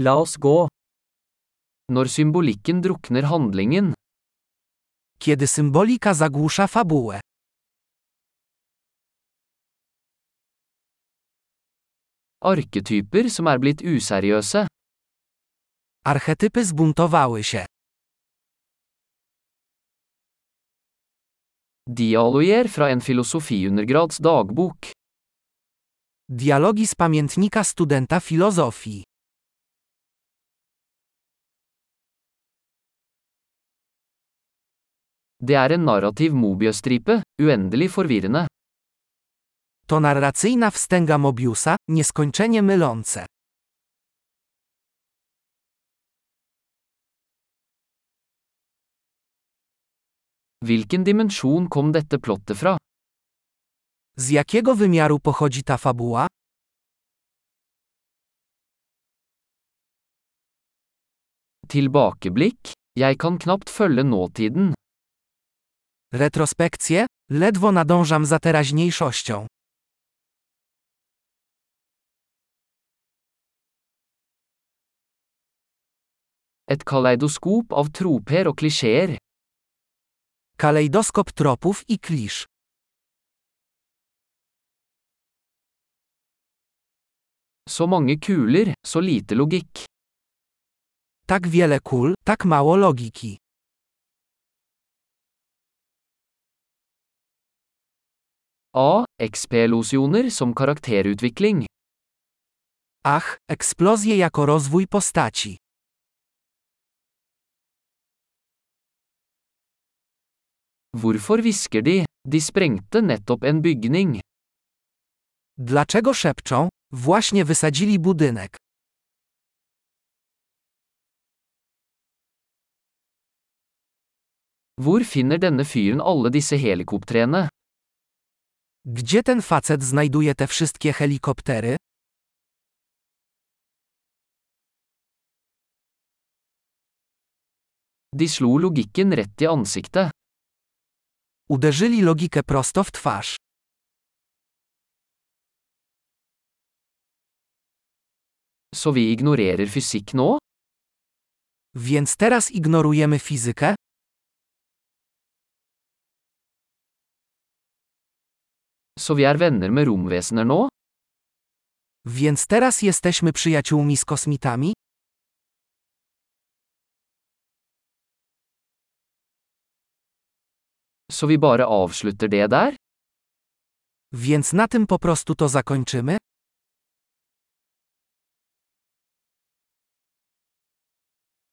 La oss gå. Når symbolikken drukner handlingen. Kiedy symbolika zagłusza fabułę. Arketyper som er blitt useriøse. Archetypy zbuntowały się. Dialoger fra en filosofiundergrads dagbok. Dialogi z pamiętnika studenta filozofii. Det er en narrativ Mobius-stripe, uendelig forvirrende. To narracyjna wstęga Mobiusa, nieskończenie mylące. Hvilken dimensjon kom dette plottet fra? Z jakiego wymiaru pochodzi ta fabuła? Tilbakeblikk. Jeg kan knapt følge nåtiden. Retrospekcje? Ledwo nadążam za teraźniejszością. Et kaleidoskop av troper og klisjeer. Kalejdoskop tropów i klisz. Så mange kuler, så lite logikk. Tak wiele kul, tak mało logiki. A. XP-losjoner som karakterutvikling. Ach, eksplozje jako rozwój postaci. Hvorfor hvisker de? De sprengte nettopp en bygning. Dlaczego szepczą? Właśnie wysadzili budynek. Hvor finner denne fyren alle disse helikoptrene? Gdzie ten facet znajduje te wszystkie helikoptery? De slo logikken rett i ansiktet. Uderzyli logikę prosto w twarz. Så vi ignorerer fysikk nå? Więc teraz ignorujemy fizykę? Så vi er venner med romvesener nå? Więc teraz jesteśmy przyjaciółmi z kosmitami? Så vi bare avslutter det der? Więc na tym po prostu to zakończymy?